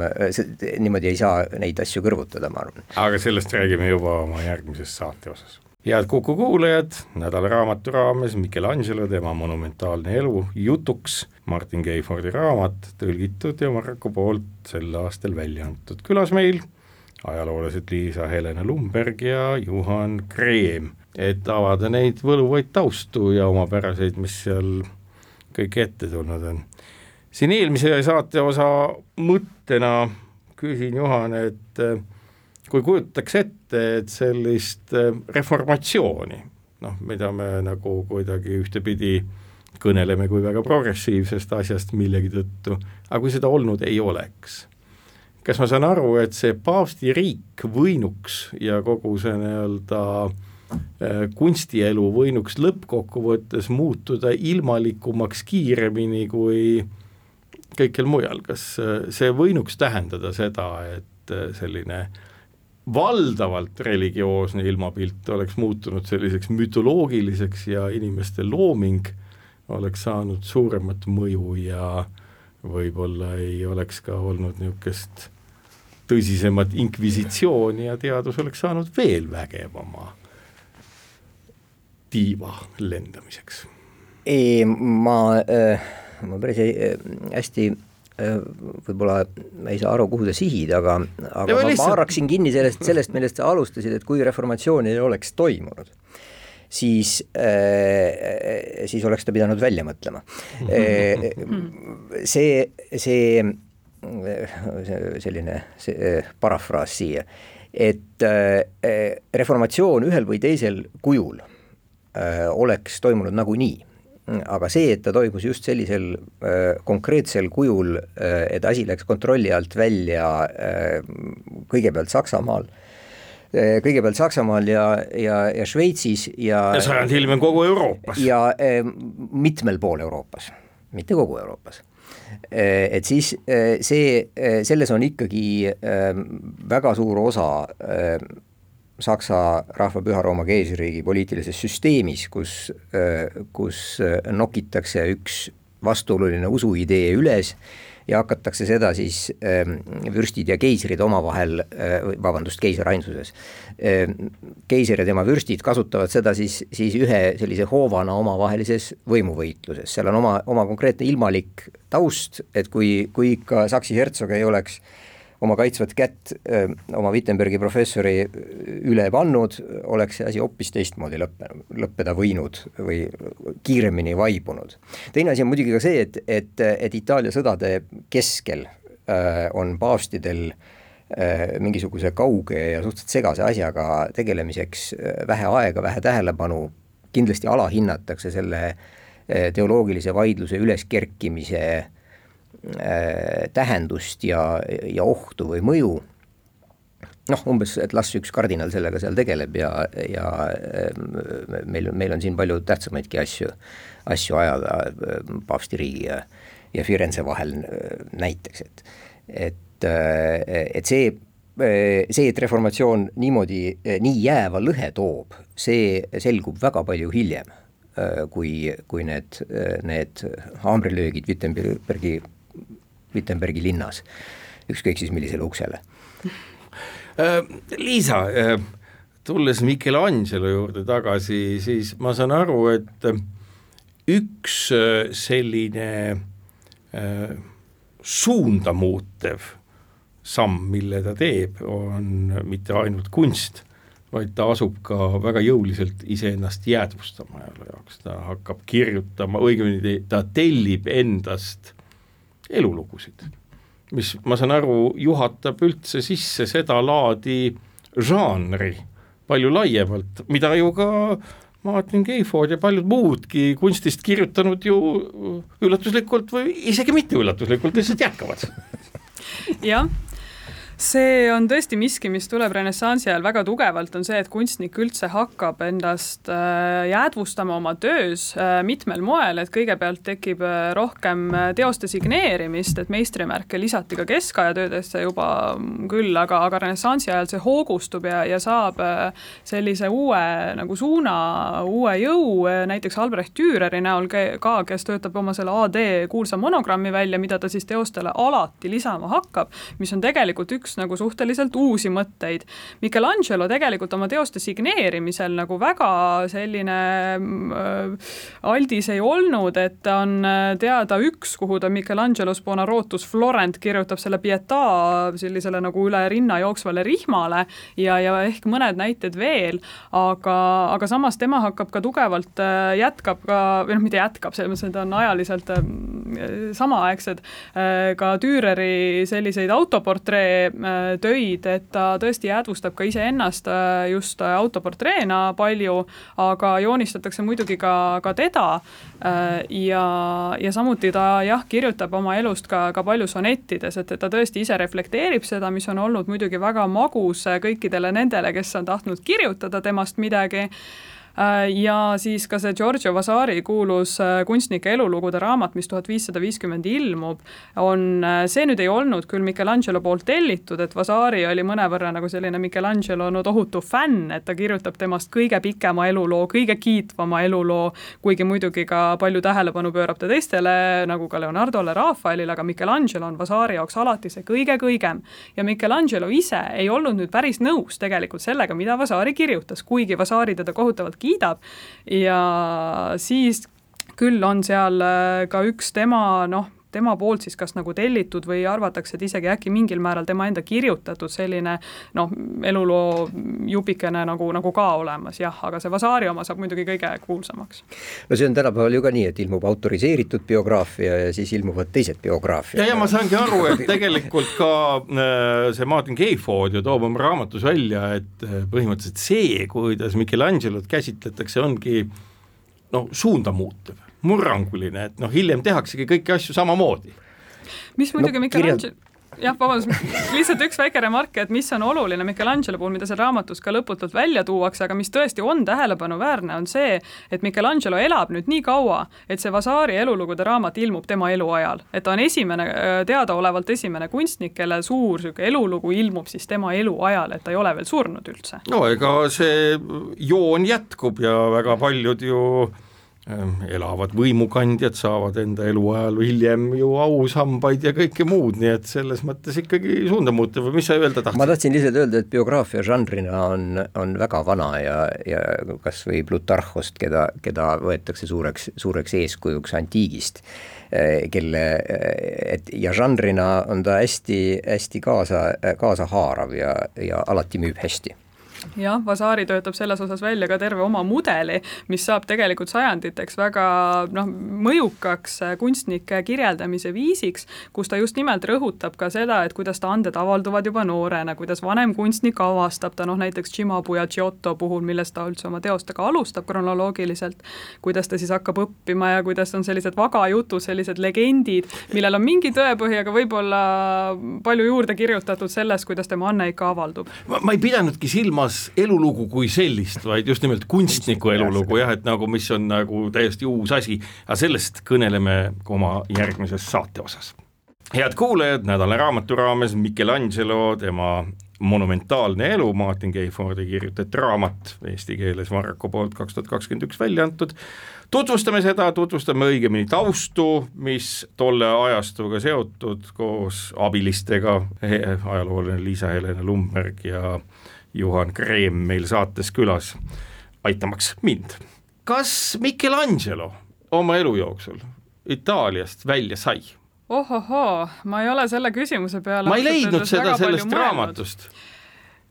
niimoodi ei saa neid asju kõrvutada, ma arvan. aga sellest räägime juba oma järgmises saate osas head Kuku kuulajad, nädala raamatu raames Michelangelo, tema monumentaalne elu jutuks Martin Keifordi raamat, tõlgitud ja Marko poolt sel aastal välja antud. külas meil ajaloolased Liisa-Helena Lumberg ja Juhan Kreem, et avada neid võluvaid taustu ja omapäraseid, mis seal kõik ette tulnud on. siin eelmise saate osa mõttena küsin Juhan, et eh, kui kujutaks ette, et sellist eh, reformatsiooni, noh, mida me nagu kuidagi ühtepidi kõneleme kui väga progressiivsest asjast millegi tõttu, aga kui seda olnud ei oleks kas ma saan aru, et see paavstiriik võinuks ja kogu see nii-öelda äh, kunstielu võinuks lõppkokkuvõttes muutuda ilmalikumaks kiiremini kui kõikjal mujal, kas äh, see võinuks tähendada seda, et äh, selline valdavalt religioosne ilmapilt oleks muutunud selliseks mütoloogiliseks ja inimeste looming oleks saanud suuremat mõju ja võib-olla ei oleks ka olnud niisugust tõsisemat inkvisitsiooni ja teadus oleks saanud veel vägevama tiiva lendamiseks. ei, ma äh,, ma päris ei, äh, hästi äh, võib-olla ma ei saa aru, kuhu sa sihid, aga, aga ja ma, lihtsalt... ma haaraksin kinni sellest, sellest, millest sa alustasid, et kui reformatsioon ei oleks toimunud, siis äh,, siis oleks ta pidanud välja mõtlema äh,. see, see selline see eh, parafraas siia, et reformatsioon ühel või teisel kujul oleks toimunud nagunii aga see, et ta toimus just sellisel äh, konkreetsel kujul äh,, et asi läks kontrolli alt välja äh, kõigepealt Saksamaal äh,, kõigepealt Saksamaal ja, ja, ja Šveitsis ja ja sajand hiljem kogu Euroopas. ja äh, mitmel pool Euroopas, mitte kogu Euroopas äh, et siis äh, see, selles on ikkagi väga suur osa Saksa rahva Püha Rooma keisririigi poliitilises süsteemis, kus, kus nokitakse üks vastuoluline usuidee üles ja hakatakse seda siis äh, vürstid ja keisrid omavahel äh,, vabandust, keiser ainsuses äh,, keiser ja tema vürstid kasutavad seda siis, siis ühe sellise hoovana omavahelises võimuvõitluses, seal on oma, oma konkreetne ilmalik taust, et kui, kui ikka Saksi hertsog ei oleks äh, oma kaitsvat kätt oma Wittenbergi professori üle pannud, oleks see asi hoopis teistmoodi lõppenud, lõppeda võinud või kiiremini vaibunud. teine asi on muidugi ka see, et, et, et Itaalia sõdade keskel on paavstidel mingisuguse kauge ja suhteliselt segase asjaga tegelemiseks vähe aega, vähe tähelepanu, kindlasti alahinnatakse selle teoloogilise vaidluse üleskerkimise Äh, tähendust ja, ja ohtu või mõju, noh, umbes, et las üks kardinal sellega seal tegeleb ja, ja äh, meil, meil on siin palju tähtsamaidki asju, asju ajada äh, paavstiriigi ja, ja Firenze vahel näiteks, et, et, et see, see, et reformatsioon niimoodi, nii jääva lõhe toob, see selgub väga palju hiljem, kui, kui need, need haamrilöögid Wittenbergi Wittenbergi linnas, ükskõik siis millisele uksele. Äh, Liisa, äh, tulles Michelangelo juurde tagasi, siis ma saan aru, et äh, üks selline suunda muutev samm, mille ta teeb, on mitte ainult kunst, vaid ta asub ka väga jõuliselt iseennast jäädvustama ajaloo jaoks, ta hakkab kirjutama, õigemini ta tellib endast elulugusid, mis ma saan aru, juhatab üldse sisse sedalaadi žanri palju laiemalt, mida ju ka Martin Keifod ja paljud muudki kunstist kirjutanud ju üllatuslikult või isegi mitte üllatuslikult lihtsalt jätkavad. jah see on tõesti miski, mis tuleb renessansi ajal väga tugevalt, on see, et kunstnik üldse hakkab endast äh, jäädvustama oma töös äh, mitmel moel, et kõigepealt tekib äh, rohkem teoste signeerimist, et meistrimärke lisati ka keskaja töödesse juba küll, aga, aga renessansi ajal see hoogustub ja, ja saab sellise uue nagu suuna, uue jõu, näiteks Albrecht Düreri näol ka, kes töötab oma selle AD kuulsa monogrammi välja, mida ta siis teostele alati lisama hakkab, mis on tegelikult üks üks nagu suhteliselt uusi mõtteid. Michelangelo tegelikult oma teoste signeerimisel nagu väga selline äh, aldis ei olnud, et on äh, teada üks, kuhu ta Michelangelos Bonarotus Florent kirjutab selle Pietà sellisele nagu üle rinna jooksvale rihmale ja, ja ehk mõned näited veel, aga, aga samas tema hakkab ka tugevalt, äh, jätkab ka, või noh, mitte jätkab, selles mõttes, et ta on ajaliselt äh, samaaegsed äh, ka Düreri selliseid autoportree Äh, töid, et ta tõesti jäädvustab ka iseennast äh, just äh, autoportreena palju, aga joonistatakse muidugi ka, ka teda. ja, ja samuti ta jah, kirjutab oma elust ka, ka palju sonettides, et, et ta tõesti ise reflekteerib seda, mis on olnud muidugi väga magus kõikidele nendele, kes on tahtnud kirjutada temast midagi Äh, ja siis ka see Giorgio Vasari kuulus äh, kunstnike elulugude raamat, mis tuhat viissada viiskümmend ilmub, on, äh, see nüüd ei olnud küll Michelangelo poolt tellitud, et Vasari oli mõnevõrra nagu selline Michelangelo no tohutu fänn, et ta kirjutab temast kõige pikema eluloo, kõige kiitvama eluloo, kuigi muidugi ka palju tähelepanu pöörab ta teistele, nagu ka Leonardole, Rafaelile, aga Michelangelo on Vasari jaoks alati see kõige-kõigem. ja Michelangelo ise ei olnud nüüd päris nõus tegelikult sellega, mida Vasari kirjutas, kuigi Vasari teda kohutavalt kiidab. Ja siis küll on seal äh, ka üks tema noh, tema poolt siis kas nagu tellitud või arvatakse, et isegi äkki mingil määral tema enda kirjutatud selline noh, eluloo jupikene nagu, nagu ka olemas jah, aga see Vasari oma saab muidugi kõige kuulsamaks. no see on tänapäeval ju ka nii, et ilmub autoriseeritud biograafia ja siis ilmuvad teised biograafiad. ja, ja ma saangi aru, et tegelikult ka äh, see Martin Keifod ju toob oma raamatus välja, et äh, põhimõtteliselt see, kuidas Michelangelot käsitletakse, ongi noh, suunda muutev murranguline, et noh, hiljem tehaksegi kõiki asju samamoodi. mis muidugi No, Michelangelo kirjeld- jah, vabandust, lihtsalt üks väike remark, et mis on oluline Michelangelo puhul, mida seal raamatus ka lõputult välja tuuakse, aga mis tõesti on tähelepanuväärne, on see, et Michelangelo elab nüüd nii kaua, et see Vasari elulugude raamat ilmub tema eluajal. et ta on esimene, teadaolevalt esimene kunstnik, kelle suur niisugune elulugu ilmub siis tema eluajal, et ta ei ole veel surnud üldse. no ega see joon jätkub ja väga paljud ju elavad võimukandjad saavad enda eluajal hiljem ju ausambaid ja kõike muud, nii et selles mõttes ikkagi suunda muuta või mis sa öelda ma tahtsid? tahtsin lihtsalt öelda, et biograafia žanrina on, on väga vana ja, ja kas või Plutarhost, keda, keda võetakse suureks, suureks eeskujuks antiigist, kelle, et ja žanrina on ta hästi, hästi kaasa, kaasahaarav ja, ja alati müüb hästi jah, Vasari töötab selles osas välja ka terve oma mudeli, mis saab tegelikult sajanditeks väga noh, mõjukaks kunstnike kirjeldamise viisiks, kus ta just nimelt rõhutab ka seda, et kuidas ta anded avalduvad juba noorena, kuidas vanem kunstnik avastab ta noh, näiteks Cimabue ja Giotto puhul, millest ta üldse oma teostega alustab kronoloogiliselt, kuidas ta siis hakkab õppima ja kuidas on sellised vagajutud, sellised legendid, millel on mingi tõepõhi, aga võib-olla palju juurde kirjutatud sellest, kuidas tema anne ikka avaldub. ma ei pidanudki silmas elulugu kui sellist, vaid just nimelt kunstniku elulugu jah, et nagu, mis on nagu täiesti uus asi, aga sellest kõneleme oma järgmises saate osas. head kuulajad, nädala raamatu raames Michelangelo, tema monumentaalne elu, Martin Keifordi kirjutatud raamat eesti keeles Varraku poolt kaks tuhat kakskümmend üks välja antud. tutvustame seda, tutvustame õigemini taustu, mis tolle ajastuga seotud koos abilistega, ajalooline Liisa-Helena Lumberg ja Juhan Kreem meil saates külas, aitamaks mind. kas Michelangelo oma elu jooksul Itaaliast välja sai? ohohoo, ma ei ole selle küsimuse peale ma ei leidnud seda sellest raamatust.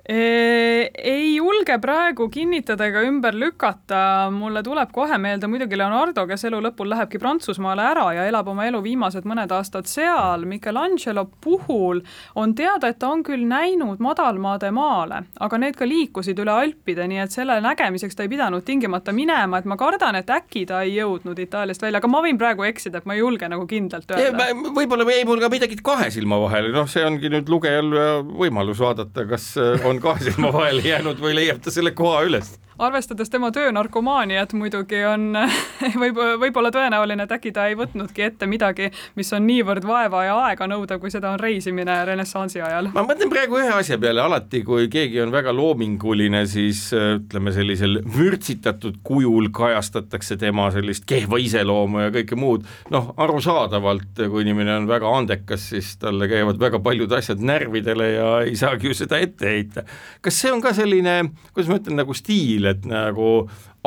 Ei julge praegu kinnitada ega ümber lükata, mulle tuleb kohe meelde muidugi Leonardo, kes elu lõpul lähebki Prantsusmaale ära ja elab oma elu viimased mõned aastad seal. Michelangelo puhul on teada, et ta on küll näinud madalmaade maale, aga need ka liikusid üle Alpide, nii et selle nägemiseks ta ei pidanud tingimata minema, et ma kardan, et äkki ta ei jõudnud Itaaliast välja, aga ma võin praegu eksida, et ma ei julge nagu kindlalt öelda. võib-olla jäi mul ka midagi kahe silma vahele, noh, see ongi nüüd lugejal võimalus vaadata, kas on kahe silma vahele jäänud või leiab ta selle koha üles arvestades tema töönarkomaaniat muidugi on [laughs] võib, võib-olla tõenäoline, et äkki ta ei võtnudki ette midagi, mis on niivõrd vaeva ja aega nõudav, kui seda on reisimine renessansi ajal. ma mõtlen praegu ühe asja peale, alati kui keegi on väga loominguline, siis ütleme, sellisel vürtsitatud kujul kajastatakse tema sellist kehva iseloomu ja kõike muud, noh, arusaadavalt, kui inimene on väga andekas, siis talle käivad väga paljud asjad närvidele ja ei saagi ju seda ette heita. kas see on ka selline, kuidas ma ütlen, nagu stiil, et nagu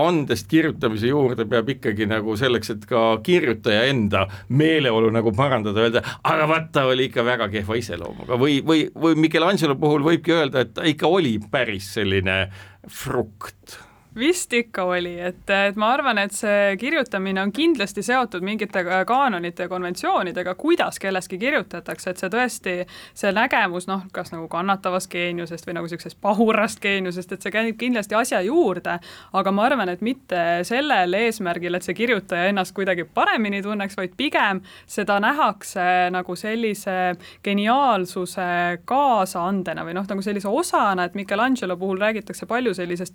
andest kirjutamise juurde peab ikkagi nagu selleks, et ka kirjutaja enda meeleolu nagu parandada, öelda, aga vaat ta oli ikka väga kehva iseloomuga. Või, või, või Michelangelo puhul võibki öelda, et ta ikka oli päris selline frukt vist ikka oli, et, et ma arvan, et see kirjutamine on kindlasti seotud mingite kaanonite ja konventsioonidega, kuidas kellestki kirjutatakse, et see tõesti, see nägemus noh, kas nagu kannatavast geeniusest või nagu niisugusest pahurast geeniusest, et see käib kindlasti asja juurde, aga ma arvan, et mitte sellel eesmärgil, et see kirjutaja ennast kuidagi paremini tunneks, vaid pigem seda nähakse nagu sellise geniaalsuse kaasaandena või noh, nagu sellise osana, et Michelangelo puhul räägitakse palju sellisest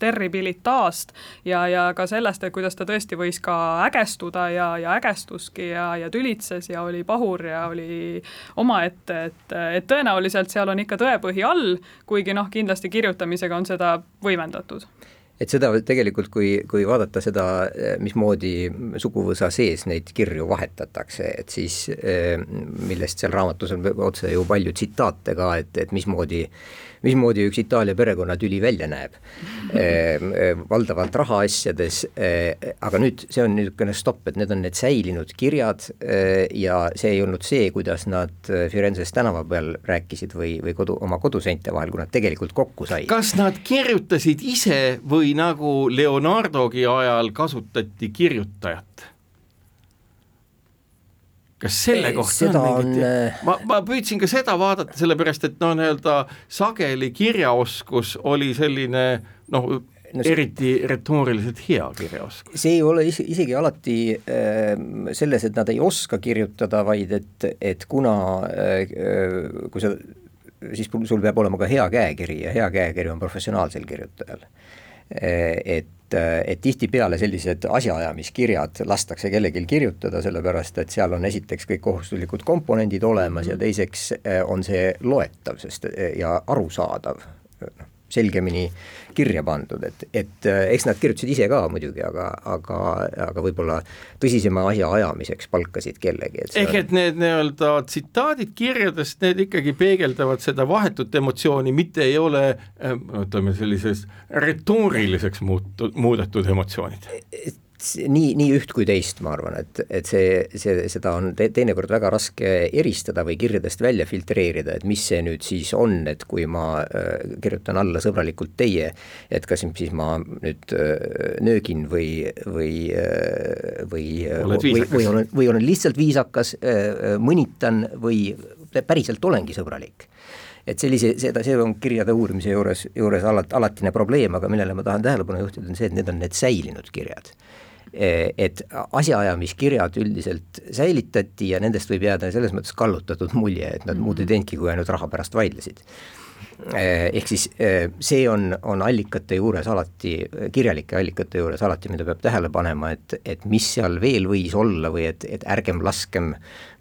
terribilitaast, ja, ja ka sellest, et kuidas ta tõesti võis ka ägestuda ja, ja ägestuski ja, ja tülitses ja oli pahur ja oli omaette, et, et tõenäoliselt seal on ikka tõepõhi all, kuigi noh, kindlasti kirjutamisega on seda võimendatud et seda tegelikult, kui, kui vaadata seda, mismoodi suguvõsa sees neid kirju vahetatakse, et siis millest seal raamatus on otse ju palju tsitaate ka, et, et mismoodi mismoodi üks Itaalia perekonnatüli välja näeb valdavalt rahaasjades, aga nüüd see on niisugune stopp, et need on need säilinud kirjad ja see ei olnud see, kuidas nad Firenzes tänava peal rääkisid või, või kodu, oma koduseinte vahel, kui nad tegelikult kokku said. kas nad kirjutasid ise või nagu Leonardogi ajal kasutati kirjutajat? kas selle kohta seda on mingit on- ma, ma püüdsin ka seda vaadata, sellepärast et noh, nii-öelda sageli kirjaoskus oli selline noh, no, eriti retooriliselt hea kirjaoskus. see ei ole isegi alati äh, selles, et nad ei oska kirjutada, vaid et, et kuna äh, kui sa, siis sul peab olema ka hea käekiri ja hea käekiri on professionaalsel kirjutajal äh,. Et et tihtipeale sellised asjaajamiskirjad lastakse kellelgi kirjutada, sellepärast et seal on esiteks kõik kohustuslikud komponendid olemas ja teiseks äh, on see loetav, sest ja arusaadav, selgemini kirja pandud, et, et äh, eks nad kirjutasid ise ka muidugi, aga, aga, aga võib-olla tõsisema asja ajamiseks palkasid kellegi. ehk et need nii-öelda tsitaadid kirjadest, need ikkagi peegeldavad seda vahetut emotsiooni, mitte ei ole äh, ütleme sellisest retooriliseks muutu-, muudetud emotsioonid nii, nii üht kui teist, ma arvan, et, et see, see, seda on te, teinekord väga raske eristada või kirjadest välja filtreerida, et mis see nüüd siis on, et kui ma äh, kirjutan alla sõbralikult teie, et kas siis ma nüüd äh, nöögin või, või äh,, või, äh, või, või olen, või olen lihtsalt viisakas äh,, mõnitan või päriselt olengi sõbralik. Et sellise, seda, see on kirjade uurimise juures, juures alati, alatine probleem, aga millele ma tahan tähelepanu juhtida, on see, et need on need säilinud kirjad et asjaajamiskirjad üldiselt säilitati ja nendest võib jääda selles mõttes kallutatud mulje, et nad mm -hmm. muud ei teinudki, kui ainult raha pärast vaidlesid. Eh, ehk siis eh, see on, on allikate juures alati, kirjalike allikate juures alati, mida peab tähele panema, et, et mis seal veel võis olla või et, et ärgem laskem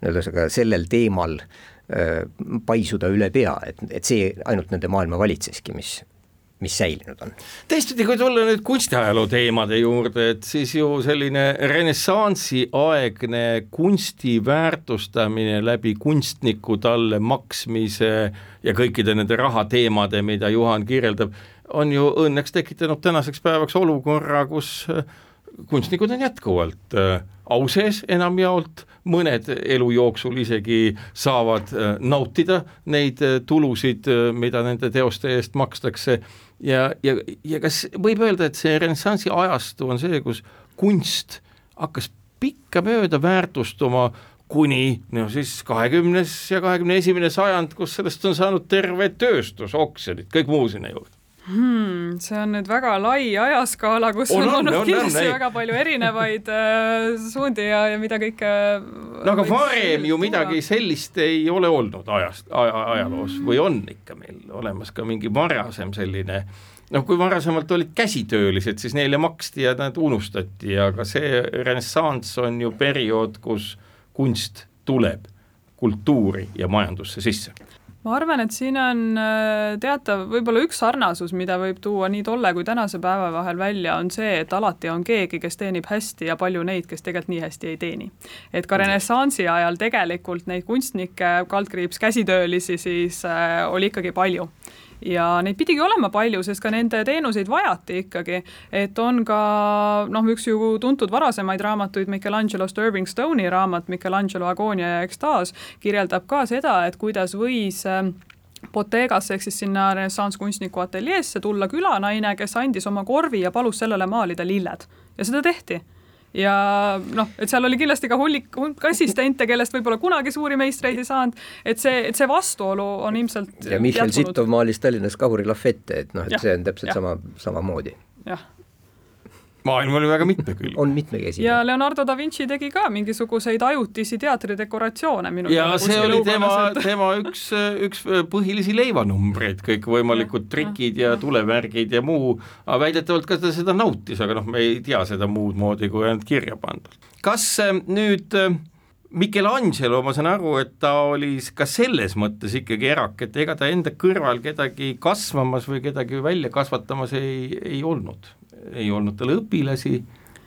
ühesõnaga sellel teemal paisuda üle pea, et, et see ainult nende maailma valitseski, mis mis säilinud on. teistpidi, kui tulla nüüd kunstiajaloo teemade juurde, et siis ju selline renessansi aegne kunsti väärtustamine läbi kunstniku talle maksmise ja kõikide nende rahateemade, mida Juhan kirjeldab, on ju õnneks tekitanud tänaseks päevaks olukorra, kus äh, kunstnikud on jätkuvalt äh, au sees enamjaolt, mõned elu jooksul isegi saavad äh, nautida neid tulusid, mida nende teoste eest makstakse. Ja, ja, ja kas võib öelda, et see renessansi ajastu on see, kus kunst hakkas pikkamööda väärtustuma kuni no siis kahekümnes ja kahekümne esimene sajand, kus sellest on saanud terve tööstus, oksjonid, kõik muu sinna juurde hmm,? see on nüüd väga lai ajaskaala, kus on, on olnud on, kindlasti on, väga palju erinevaid äh, suundi ja, ja mida kõike no aga varem ju midagi sellist ei ole olnud ajast aja,, ajaloos või on ikka meil olemas ka mingi varasem selline noh, kui varasemalt olid käsitöölised, siis neile maksti ja nad unustati, aga see renessanss on ju periood, kus kunst tuleb kultuuri ja majandusse sisse ma arvan, et siin on äh, teatav, võib-olla üks sarnasus, mida võib tuua nii tolle kui tänase päeva vahel välja, on see, et alati on keegi, kes teenib hästi ja palju neid, kes tegelikult nii hästi ei teeni. et ka renessansi ajal tegelikult neid kunstnikke, kaldkriips käsitöölisi siis äh, oli ikkagi palju ja neid pidigi olema palju, sest ka nende teenuseid vajati ikkagi, et on ka noh, üks ju tuntud varasemaid raamatuid, Michelangelo Stirving Stone'i raamat Michelangelo agoonia ja ekstaas kirjeldab ka seda, et kuidas võis äh, Bottegasse ehk siis sinna renessansskunstniku ateljeesse tulla külanaine, kes andis oma korvi ja palus sellele maalida lilled. Ja seda tehti ja noh, et seal oli kindlasti ka hulk, hulk assistente, kellest võib-olla kunagi suuri meistreid ei saanud, et see, et see vastuolu on ilmselt ja Michal Sittov maalis Tallinnas Kahuri Lafette, et noh, et ja, see on täpselt ja. sama, samamoodi. jah maailm oli väga mitmekülgne. on mitmekesine. ja Leonardo da Vinci tegi ka mingisuguseid ajutisi teatridekoratsioone minu ja see oli tema, tema üks, üks põhilisi leivanumbreid, kõikvõimalikud trikid ja tulevärgid ja muu, aga väidetavalt ka ta seda nautis, aga noh, me ei tea seda muud moodi kui ainult kirja pandud. kas äh, nüüd äh, Michelangelo, ma saan aru, et ta oli ka selles mõttes ikkagi erak, et ega ta enda kõrval kedagi kasvamas või kedagi välja kasvatamas ei, ei olnud ei olnud tal õpilasi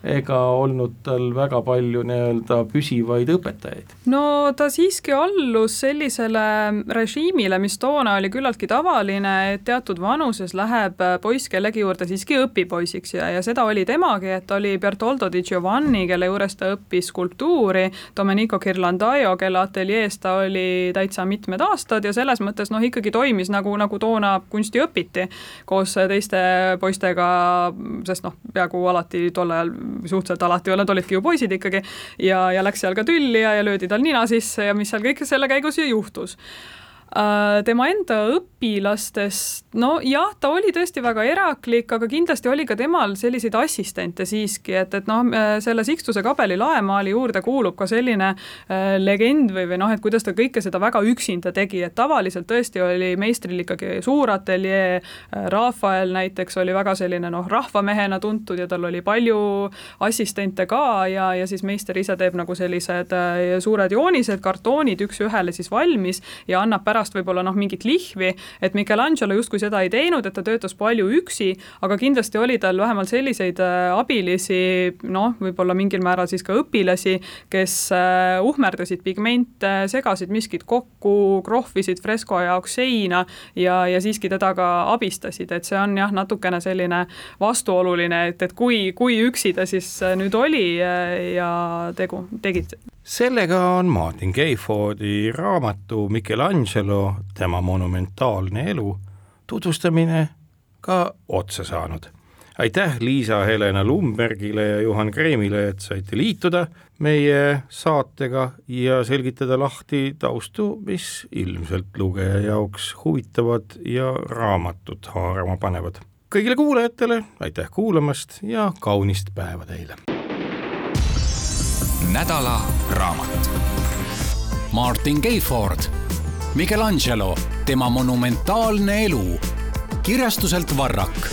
ega olnud tal väga palju nii-öelda püsivaid õpetajaid? no ta siiski allus sellisele režiimile, mis toona oli küllaltki tavaline, et teatud vanuses läheb poiss kellegi juurde siiski õpipoisiks ja, ja seda oli temagi, et oli Bertoldo di Giovanni, kelle juures ta õppis skulptuuri, Domenico Ghirlandaio, kelle ateljees ta oli täitsa mitmed aastad ja selles mõttes noh, ikkagi toimis nagu, nagu toona kunsti õpiti koos teiste poistega, sest noh, peaaegu alati tol ajal suhteliselt alati, nad olidki ju poisid ikkagi, ja, ja läks seal ka tülli ja, ja löödi tal nina sisse ja mis seal kõik selle käigus ju juhtus tema enda õpilastest, no jah, ta oli tõesti väga eraklik, aga kindlasti oli ka temal selliseid assistente siiski, et, et noh, äh, selle Sixtuse kabeli laemaali juurde kuulub ka selline äh, legend või, või noh, et kuidas ta kõike seda väga üksinda tegi, et tavaliselt tõesti oli meistril ikkagi suur ateljee, äh, Rafael näiteks oli väga selline noh, rahvamehena tuntud ja tal oli palju assistente ka ja, ja siis meister ise teeb nagu sellised äh, suured joonised, kartoonid üks-ühele siis valmis ja annab pärast pärast võib-olla noh, mingit lihvi, et Michelangelo justkui seda ei teinud, et ta töötas palju üksi, aga kindlasti oli tal vähemalt selliseid äh, abilisi, noh, võib-olla mingil määral siis ka õpilasi, kes äh, uhmerdasid pigmente, segasid miskit kokku, krohvisid fresko jaoks seina ja, ja siiski teda ka abistasid, et see on jah, natukene selline vastuoluline, et, et kui, kui üksi ta siis äh, nüüd oli ja tegu, tegid sellega on Martin Gayfordi raamatu Michelangelo, tema monumentaalne elu tutvustamine ka otsa saanud. aitäh Liisa-Helena Lumbergile ja Juhan Kreemile, et saite liituda meie saatega ja selgitada lahti taustu, mis ilmselt lugeja jaoks huvitavad ja raamatut haarama panevad. kõigile kuulajatele aitäh kuulamast ja kaunist päeva teile! Nädala raamat. Martin Gayford, Michelangelo, tema monumentaalne elu kirjastuselt Varrak